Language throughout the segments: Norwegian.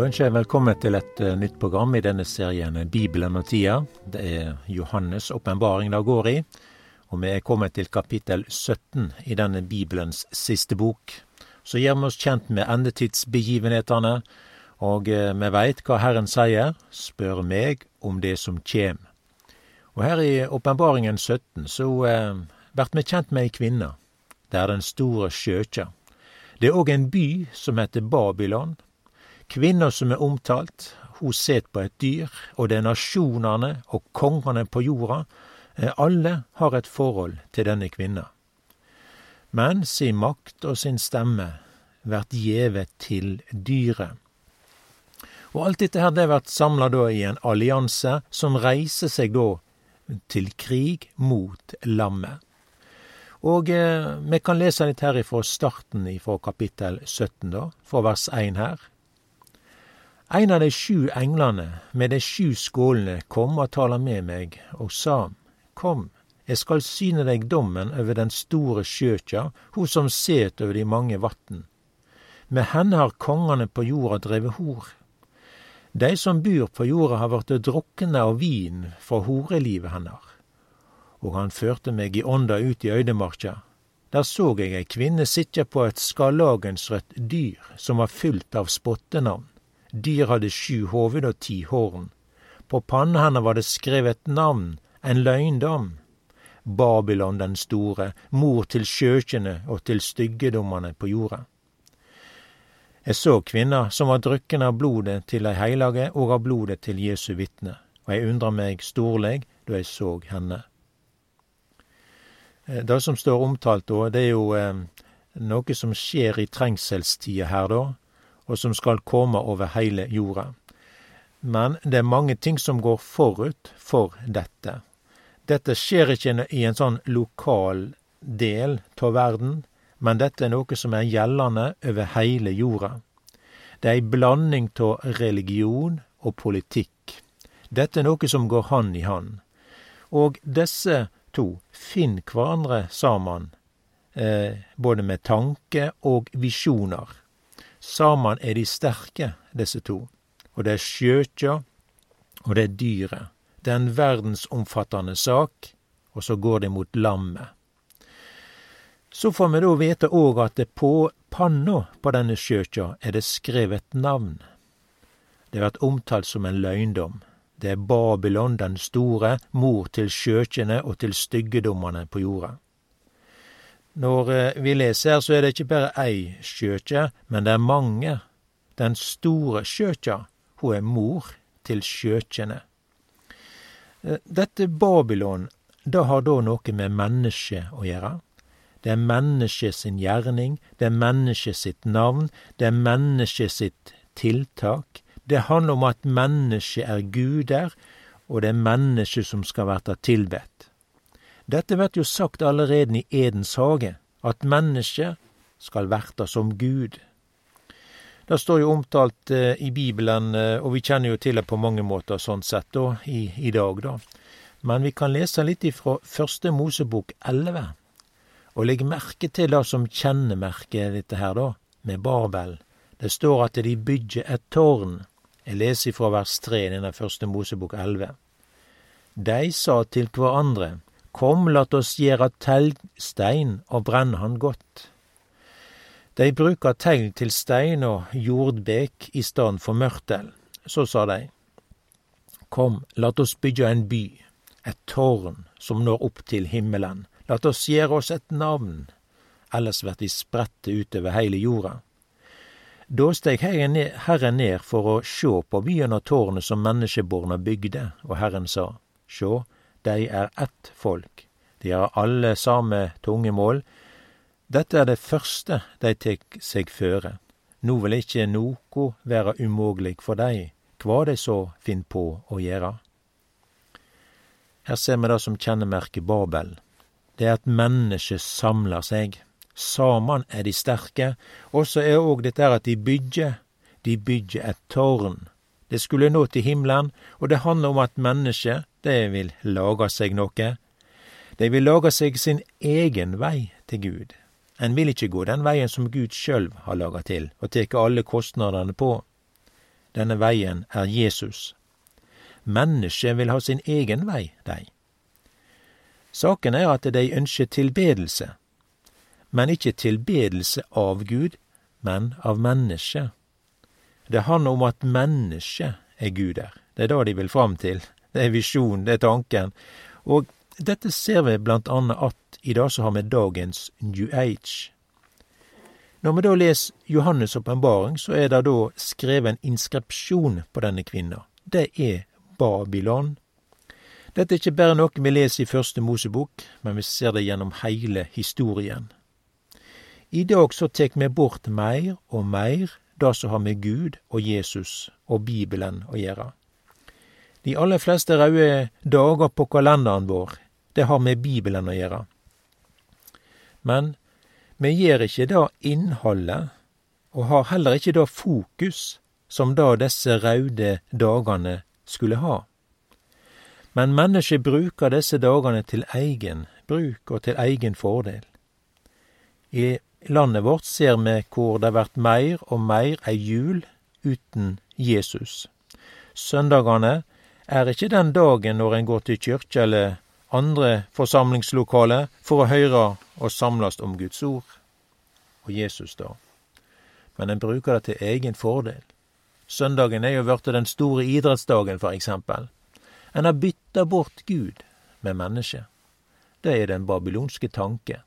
Da ønsker jeg velkommen til et uh, nytt program i denne serien Bibelen og tida. Det er Johannes' åpenbaring det går i, og vi er kommet til kapittel 17 i denne Bibelens siste bok. Så gjør vi oss kjent med endetidsbegivenhetene, og uh, vi veit hva Herren sier, spør meg om det som kjem. Og her i åpenbaringen 17 så blir vi kjent med ei kvinne. Det er den store skjøkja. Det er òg en by som heter Babylon Kvinna som er omtalt, hun set på et dyr, og det er nasjonene og kongene på jorda, eh, alle har et forhold til denne kvinna. Men sin makt og sin stemme vert gjeve til dyret. Og alt dette her det vert samla i en allianse som reiser seg da til krig mot lammet. Og eh, vi kan lese litt her ifra starten ifra kapittel 17, da, fra vers 1 her. Ein av de sju englene med de sju skålene kom og tala med meg og sa, Kom, jeg skal syne deg dommen over den store sjøkja, ho som set over de mange vatn. Med henne har kongane på jorda drevet hor. De som bur på jorda har vorte drukne av vin fra horelivet hennar. Og han førte meg i ånda ut i øydemarka. Der så jeg ei kvinne sitja på et skarlagensrødt dyr som var fylt av spottenavn. Dyr hadde sju hoved og ti horn. På pannen hennes var det skrevet navn, en løgndom. Babylon den store, mor til skjøkjene og til styggedommane på jorda. Jeg så kvinna som var drukken av blodet til de heilage og av blodet til Jesu vitne, og jeg undra meg storleg da jeg så henne. Eh, det som står omtalt da, det er jo eh, noe som skjer i trengselstida her, da og som skal komme over hele jorda. Men det er mange ting som går forut for dette. Dette skjer ikke i en sånn lokal del av verden, men dette er noe som er gjeldende over hele jorda. Det er ei blanding av religion og politikk. Dette er noe som går hand i hand. Og disse to finner hverandre sammen, eh, både med tanke og visjoner. Saman er de sterke, disse to. Og det er skjøtja, og det er dyret. Det er en verdensomfattende sak, og så går det mot lammet. Så får vi da vite òg at det på panna på denne skjøtja er det skrevet navn. Det har vært omtalt som en løgndom. Det er Babylon den store, mor til skjøkjene og til styggedommene på jorda. Når eh, vi leser her, så er det ikke bare ei skjøkje, men det er mange. Den store skjøkja, hun er mor til skjøkjene. Eh, dette Babylon, det har da noe med mennesket å gjøre. Det er mennesket sin gjerning, det er mennesket sitt navn, det er mennesket sitt tiltak. Det handler om at mennesket er guder, og det er mennesket som skal verta tilbedt. Dette vert jo sagt allerede i Edens hage, at mennesket skal verta som Gud. Det står jo omtalt eh, i Bibelen, eh, og vi kjenner jo til det på mange måter sånn sett da, i, i dag, da. Men vi kan lese litt ifra Første Mosebok 11, og legge merke til det som kjennemerker dette her, da, med Babel. Det står at de bygger et tårn. Jeg leser ifra vers 3 i denne Første Mosebok 11. De sa til hverandre, Kom, lat oss gjera teglstein og brenne han godt. De bruker tegl til stein og jordbek i staden for mørtel. Så sa de, Kom, lat oss bygge en by, et tårn som når opp til himmelen. Lat oss gjere oss et navn, ellers vert vi spredte utover heile jorda. Da steg Herren ned for å sjå på byen og tårnet som menneskeborna bygde, og Herren sa, Sjå, dei er ett folk. De har alle same tungemål. Dette er det første de tek seg føre. No vil ikkje noko være umogleg for dei, kva dei så finn på å gjere. Her ser vi det som kjennemerket Babel. Det er at menneske samlar seg. Saman er de sterke, og så er òg dette at de byggjer. De byggjer et tårn. Det skulle nå til himmelen, og det handler om at mennesket, det vil lage seg noe. De vil lage seg sin egen vei til Gud. En vil ikke gå den veien som Gud sjølv har laga til, og tek alle kostnadene på. Denne veien er Jesus. Mennesket vil ha sin egen vei, de. Saken er at de ønsker tilbedelse, men ikke tilbedelse av Gud, men av mennesket. Det handler om at mennesket er Gud der. Det er det de vil fram til. Det er visjonen, det er tanken. Og dette ser vi blant annet at i det som har med dagens New Age. Når vi da leser Johannes' åpenbaring, så er det da skrevet en inskripsjon på denne kvinna. Det er Babylon. Dette er ikke bare noe vi leser i Første Mosebok, men vi ser det gjennom hele historien. I dag så tek vi bort mer og mer det som har med Gud og Jesus og Bibelen å gjøre. De aller fleste røde dager på kalenderen vår, det har med Bibelen å gjøre. Men vi gjør ikke det innholdet, og har heller ikke det fokus som da disse røde dagene skulle ha. Men mennesket bruker disse dagene til egen bruk og til egen fordel. I landet vårt ser vi hvor det vert meir og meir ei jul uten Jesus. Søndagane er ikkje den dagen når en går til kyrkja eller andre forsamlingslokale for å høre og samlast om Guds ord og Jesus, da. Men en bruker det til egen fordel. Søndagen er jo blitt den store idrettsdagen, for eksempel. En har bytta bort Gud med mennesket. Det er den babylonske tanke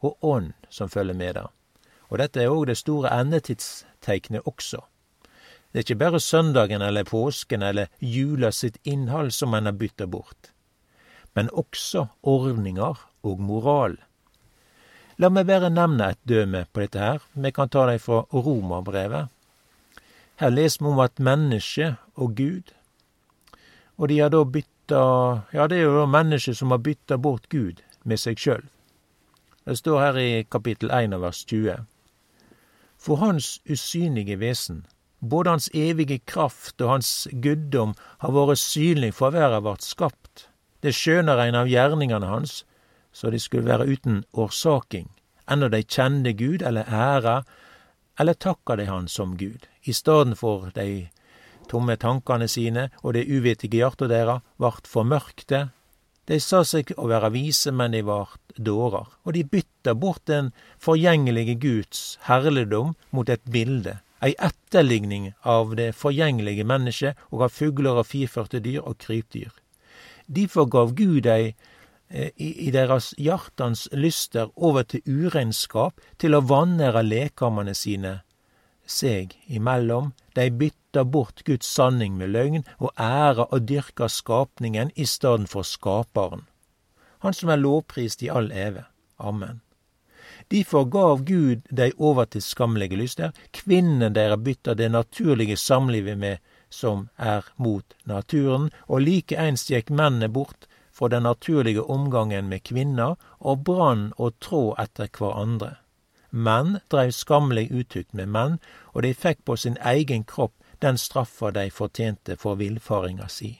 og ånd som følger med det. Og dette er òg det store endetidstegnet også. Det er ikke bare søndagen eller påsken eller jula sitt innhold som en har bytta bort, men også ordninger og moral. La meg bare nevne et døme på dette her. Vi kan ta det fra Romerbrevet. Her leser vi om at menneske og Gud Og de har da bytta Ja, det er jo mennesket som har bytta bort Gud med seg sjøl. Det står her i kapittel 1 av vers 20. For Hans usynlige vesen, både Hans evige kraft og Hans guddom, har vært synlig for verda vart skapt. Det skjønner ein av gjerningane hans, så de skulle være uten årsaking, enda de kjende Gud eller æra, eller takka de Han som Gud, i staden for de tomme tankane sine og det uvittige hjarta deira vart formørkte de sa seg å være vise, men de vart dårer, og de bytta bort den forgjengelige Guds herligdom mot et bilde, ei etterligning av det forgjengelige mennesket og av fugler og firførte dyr og krypdyr. Derfor gav Gud dei eh, i deres hjartans lyster over til urenskap, til å vanære lekamene sine seg imellom, de bytta bort Guds sanning med løgn og æra og dyrka skapningen i stedet for Skaparen. Han som er lovprist i all eve. Amen. Difor gav Gud dei over til skammelige lyster, kvinnen deira bytta det naturlige samlivet med som er mot naturen, og likeeins gikk mennene bort fra den naturlige omgangen med kvinner og brann og tråd etter hverandre. Menn dreiv skammelig utukt med menn, og de fikk på sin egen kropp den straffa de fortjente for villfaringa si.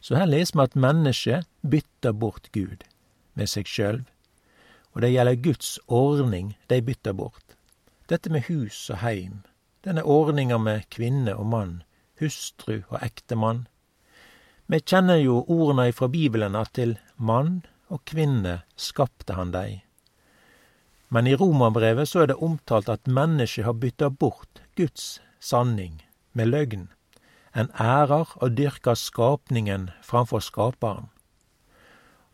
Så her leser vi at mennesket bytter bort Gud med seg sjølv, og det gjelder Guds ordning de bytter bort. Dette med hus og heim, denne ordninga med kvinne og mann, hustru og ektemann. Vi kjenner jo ordene ifra Bibelen at til mann og kvinne skapte han dei men i Romerbrevet så er det omtalt at mennesket har bytta bort Guds sanning med løgn. En ærer og dyrker skapningen framfor skaperen.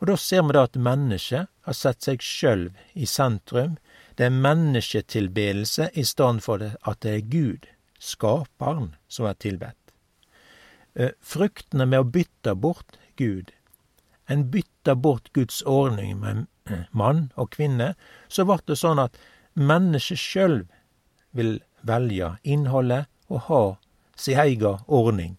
Og da ser vi da at mennesket har sett seg sjølv i sentrum. Det er mennesketilbedelse i stedet for at det er Gud, skaperen, som er tilbedt. Eh, fruktene med å bytte bort Gud. En bytter bort Guds ordning med mann og kvinne, så vart det sånn at mennesket sjølv vil velja innholdet og ha si eiga ordning.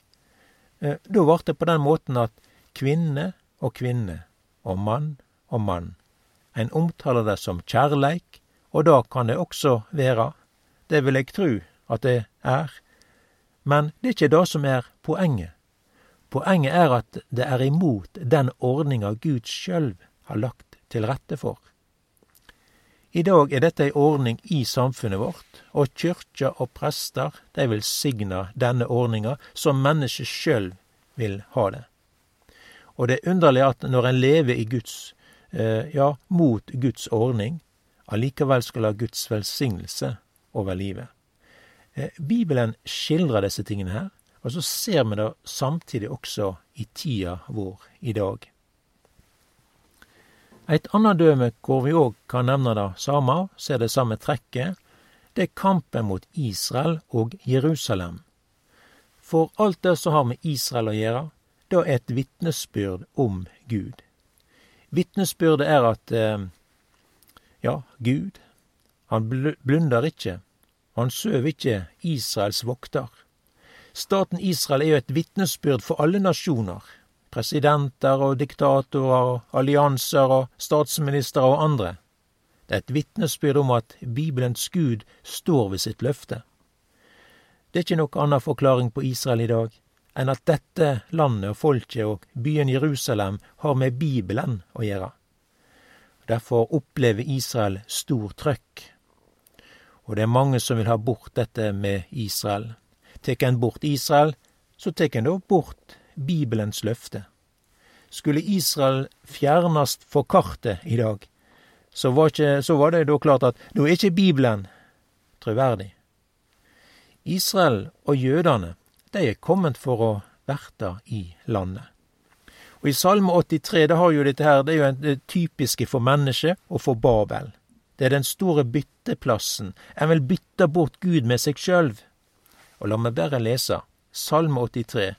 Då da vart det på den måten at kvinne og kvinne og mann og mann. En omtaler det som kjærleik, og det kan det også være, det vil eg tru at det er, men det er ikke det som er poenget. Poenget er at det er imot den ordninga Gud sjølv har lagt til rette for. I dag er dette ei ordning i samfunnet vårt, og kyrkja og prester de velsigner denne ordninga som mennesket sjøl vil ha det. Og det er underlig at når en lever i Guds, eh, ja, mot Guds ordning, allikevel skal ha Guds velsignelse over livet. Eh, Bibelen skildrer disse tingene her, og så ser vi det samtidig også i tida vår i dag. Et anna døme hvor vi òg kan nevne det samme, ser det samme trekket, det er kampen mot Israel og Jerusalem. For alt det som har med Israel å gjøre, det er et vitnesbyrd om Gud. Vitnesbyrdet er at eh, ja, Gud, han blunder ikke. Han søv ikke Israels vokter. Staten Israel er jo et vitnesbyrd for alle nasjoner. Presidenter og diktatorer og allianser og statsministre og andre. Det er et vitnesbyrd om at Bibelens Gud står ved sitt løfte. Det er ikke noen annen forklaring på Israel i dag enn at dette landet og folket og byen Jerusalem har med Bibelen å gjøre. Derfor opplever Israel stor trøkk. Og det er mange som vil ha bort dette med Israel. Tek en bort Israel, så tek en da bort Bibelens løfte. Skulle Israel fjernast for kartet i dag, så var, ikke, så var det da klart at nå er ikke Bibelen troverdig. Israel og jødene, de er kommet for å verte i landet. Og i Salme 83, det har jo dette her, det er jo det typiske for mennesket og for Babel. Det er den store bytteplassen. En vil bytte bort Gud med seg sjølv. Og la meg bare lese Salme 83.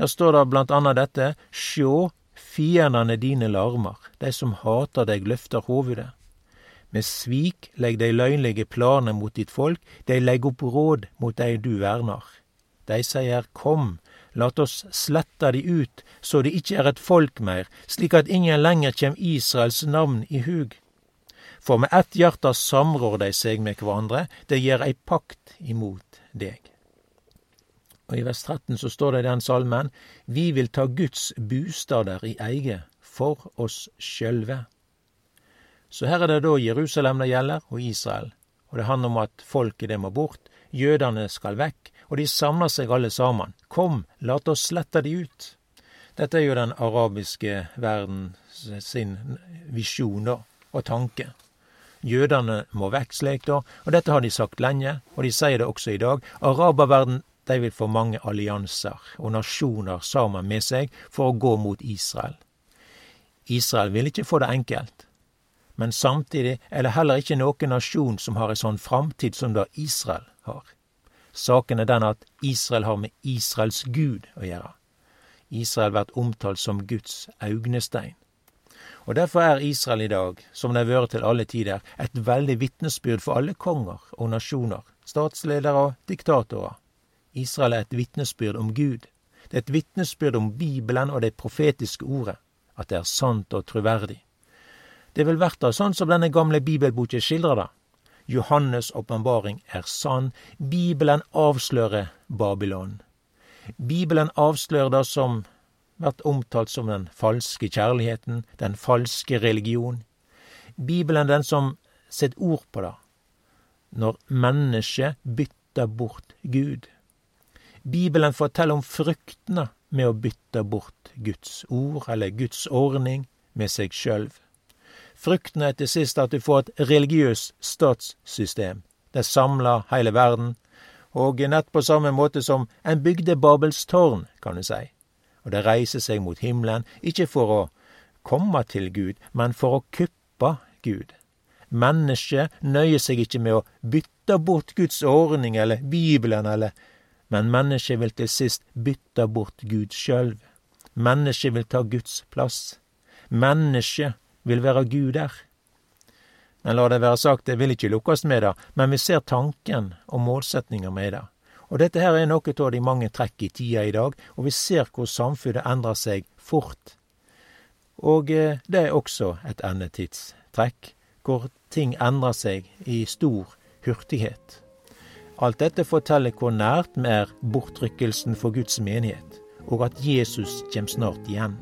Der står det blant annet dette Sjå, fiendene dine larmer, de som hater deg løfter hovudet. Med svik legg de løgnlige planer mot ditt folk, de legg opp råd mot dei du vernar. De sier kom, Lat oss slette de ut, så de ikkje er et folk meir, slik at ingen lenger kjem Israels navn i hug. For med ett hjarta samrår dei seg med hverandre, de gjer ei pakt imot deg. Og I vers 13 så står det i den salmen, Vi vil ta Guds bustader i eie for oss sjølve. Så her er det da Jerusalem det gjelder, og Israel. Og det handler om at folket det må bort, jødene skal vekk, og de samler seg alle sammen. Kom, lat oss slette de ut. Dette er jo den arabiske verden sin visjon da, og tanke. Jødene må vekk slik, da, og dette har de sagt lenge, og de sier det også i dag. Araberverden de vil få mange allianser og nasjoner sammen med seg for å gå mot Israel. Israel vil ikke få det enkelt, men samtidig er det heller ikke noen nasjon som har en sånn framtid som da Israel har. Saken er den at Israel har med Israels Gud å gjøre. Israel blir omtalt som Guds augnestein. Og Derfor er Israel i dag, som det har vært til alle tider, et veldig vitnesbyrd for alle konger og nasjoner, statsledere og diktatorer. Israel er et vitnesbyrd om Gud. Det er et vitnesbyrd om Bibelen og det profetiske ordet, at det er sant og troverdig. Det vil verta sånn som denne gamle bibelboka skildrer det. Johannes' åpenbaring er sann. Bibelen avslører Babylon. Bibelen avslører det som blir omtalt som den falske kjærligheten, den falske religion. Bibelen den som setter ord på det, når mennesket bytter bort Gud. Bibelen forteller om fruktene med å bytte bort Guds ord, eller Guds ordning, med seg sjølv. Frukten er til sist at du får et religiøst statssystem. Det samler hele verden, og nett på samme måte som en bygde Babels tårn, kan du si. Og det reiser seg mot himmelen, ikke for å komme til Gud, men for å kuppe Gud. Mennesket nøyer seg ikke med å bytte bort Guds ordning eller Bibelen, eller men mennesket vil til sist bytte bort Gud sjølv. Mennesket vil ta Guds plass. Mennesket vil være Gud der. Men la det være sagt, det vil ikke lukkast med det, men vi ser tanken og målsetninga med det. Og dette her er noe av de mange trekk i tida i dag, og vi ser hvor samfunnet endrer seg fort. Og eh, det er også et endetidstrekk, hvor ting endrer seg i stor hurtighet. Alt dette forteller hvor nært vi er bortrykkelsen for Guds menighet, og at Jesus kommer snart igjen.